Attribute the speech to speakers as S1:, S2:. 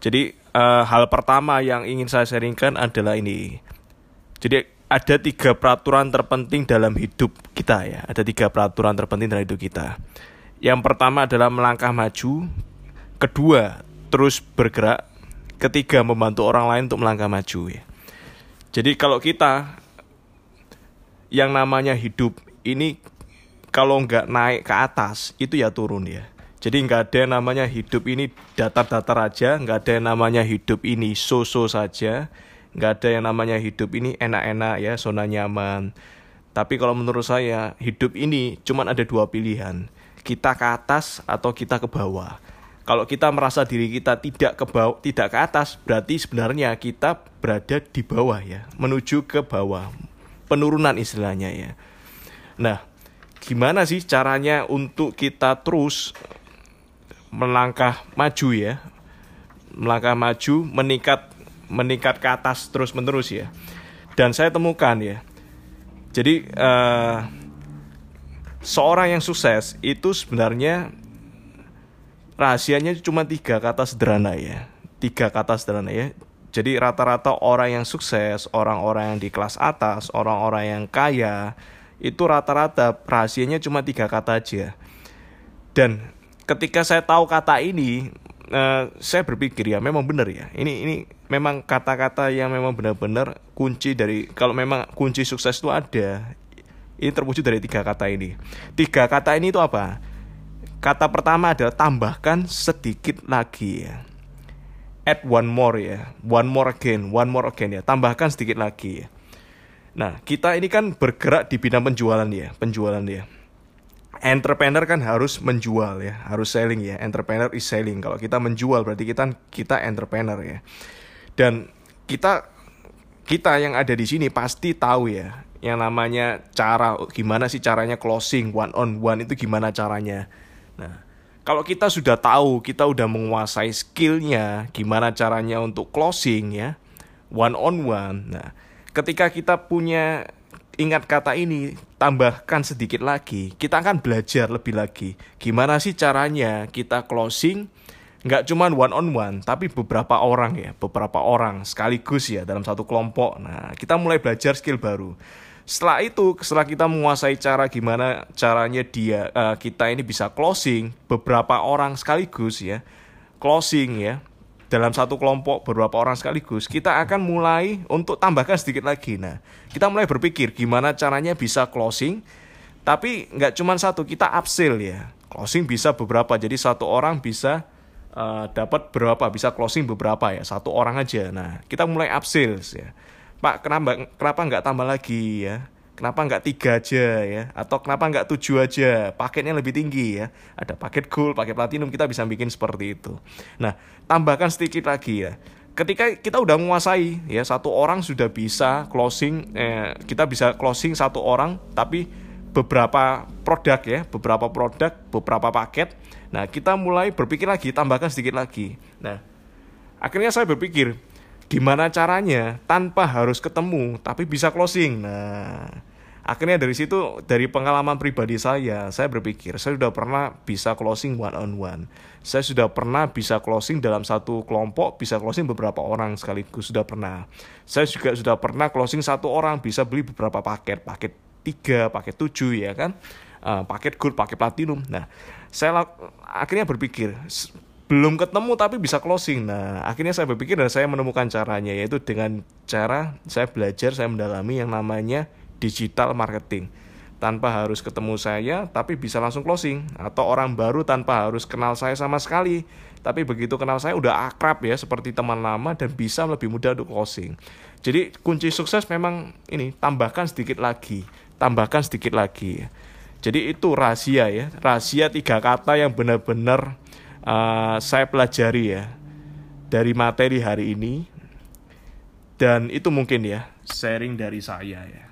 S1: Jadi uh, hal pertama yang ingin saya sharingkan adalah ini. Jadi ada tiga peraturan terpenting dalam hidup kita ya. Ada tiga peraturan terpenting dalam hidup kita. Yang pertama adalah melangkah maju. Kedua, terus bergerak. Ketiga, membantu orang lain untuk melangkah maju ya. Jadi kalau kita yang namanya hidup ini kalau nggak naik ke atas itu ya turun ya. Jadi nggak ada yang namanya hidup ini datar-datar aja, nggak ada yang namanya hidup ini so-so saja, nggak ada yang namanya hidup ini enak-enak ya, zona nyaman. Tapi kalau menurut saya hidup ini cuma ada dua pilihan, kita ke atas atau kita ke bawah. Kalau kita merasa diri kita tidak ke bawah, tidak ke atas, berarti sebenarnya kita berada di bawah ya, menuju ke bawah, penurunan istilahnya ya. Nah, gimana sih caranya untuk kita terus melangkah maju ya. Melangkah maju meningkat meningkat ke atas terus menerus ya. Dan saya temukan ya. Jadi uh, seorang yang sukses itu sebenarnya rahasianya cuma tiga kata sederhana ya. Tiga kata sederhana ya. Jadi rata-rata orang yang sukses orang-orang yang di kelas atas orang-orang yang kaya itu rata-rata rahasianya cuma tiga kata aja. Dan ketika saya tahu kata ini uh, saya berpikir ya memang benar ya. Ini ini memang kata-kata yang memang benar-benar kunci dari kalau memang kunci sukses itu ada ini terwujud dari tiga kata ini. Tiga kata ini itu apa? Kata pertama adalah tambahkan sedikit lagi ya. Add one more ya. One more again one more again ya. Tambahkan sedikit lagi ya. Nah kita ini kan bergerak di bidang penjualan ya penjualan ya entrepreneur kan harus menjual ya, harus selling ya. Entrepreneur is selling. Kalau kita menjual berarti kita kita entrepreneur ya. Dan kita kita yang ada di sini pasti tahu ya yang namanya cara gimana sih caranya closing one on one itu gimana caranya. Nah, kalau kita sudah tahu, kita udah menguasai skillnya, gimana caranya untuk closing ya, one on one. Nah, ketika kita punya ingat kata ini, tambahkan sedikit lagi, kita akan belajar lebih lagi. Gimana sih caranya kita closing, nggak cuma one on one, tapi beberapa orang ya, beberapa orang sekaligus ya dalam satu kelompok. Nah, kita mulai belajar skill baru. Setelah itu, setelah kita menguasai cara gimana caranya dia uh, kita ini bisa closing beberapa orang sekaligus ya, closing ya, dalam satu kelompok beberapa orang sekaligus, kita akan mulai untuk tambahkan sedikit lagi. Nah, kita mulai berpikir gimana caranya bisa closing, tapi nggak cuma satu, kita upsell ya. Closing bisa beberapa, jadi satu orang bisa uh, dapat berapa, bisa closing beberapa ya, satu orang aja. Nah, kita mulai upsell ya. Pak, kenapa kenapa nggak tambah lagi ya? Kenapa nggak tiga aja ya? Atau kenapa nggak tujuh aja? Paketnya lebih tinggi ya. Ada paket gold, paket platinum, kita bisa bikin seperti itu. Nah, tambahkan sedikit lagi ya. Ketika kita udah menguasai ya satu orang sudah bisa closing, eh, kita bisa closing satu orang, tapi beberapa produk ya, beberapa produk, beberapa paket. Nah, kita mulai berpikir lagi, tambahkan sedikit lagi. Nah, akhirnya saya berpikir, gimana caranya tanpa harus ketemu tapi bisa closing. Nah, akhirnya dari situ dari pengalaman pribadi saya saya berpikir saya sudah pernah bisa closing one on one. Saya sudah pernah bisa closing dalam satu kelompok bisa closing beberapa orang sekaligus sudah pernah. Saya juga sudah pernah closing satu orang bisa beli beberapa paket paket tiga paket tujuh ya kan? Uh, paket gold paket platinum. Nah saya akhirnya berpikir belum ketemu tapi bisa closing. Nah, akhirnya saya berpikir dan saya menemukan caranya yaitu dengan cara saya belajar, saya mendalami yang namanya digital marketing. Tanpa harus ketemu saya tapi bisa langsung closing. Atau orang baru tanpa harus kenal saya sama sekali. Tapi begitu kenal saya udah akrab ya seperti teman lama dan bisa lebih mudah untuk closing. Jadi kunci sukses memang ini tambahkan sedikit lagi tambahkan sedikit lagi. Jadi itu rahasia ya rahasia tiga kata yang benar-benar uh, saya pelajari ya dari materi hari ini. Dan itu mungkin ya sharing dari saya ya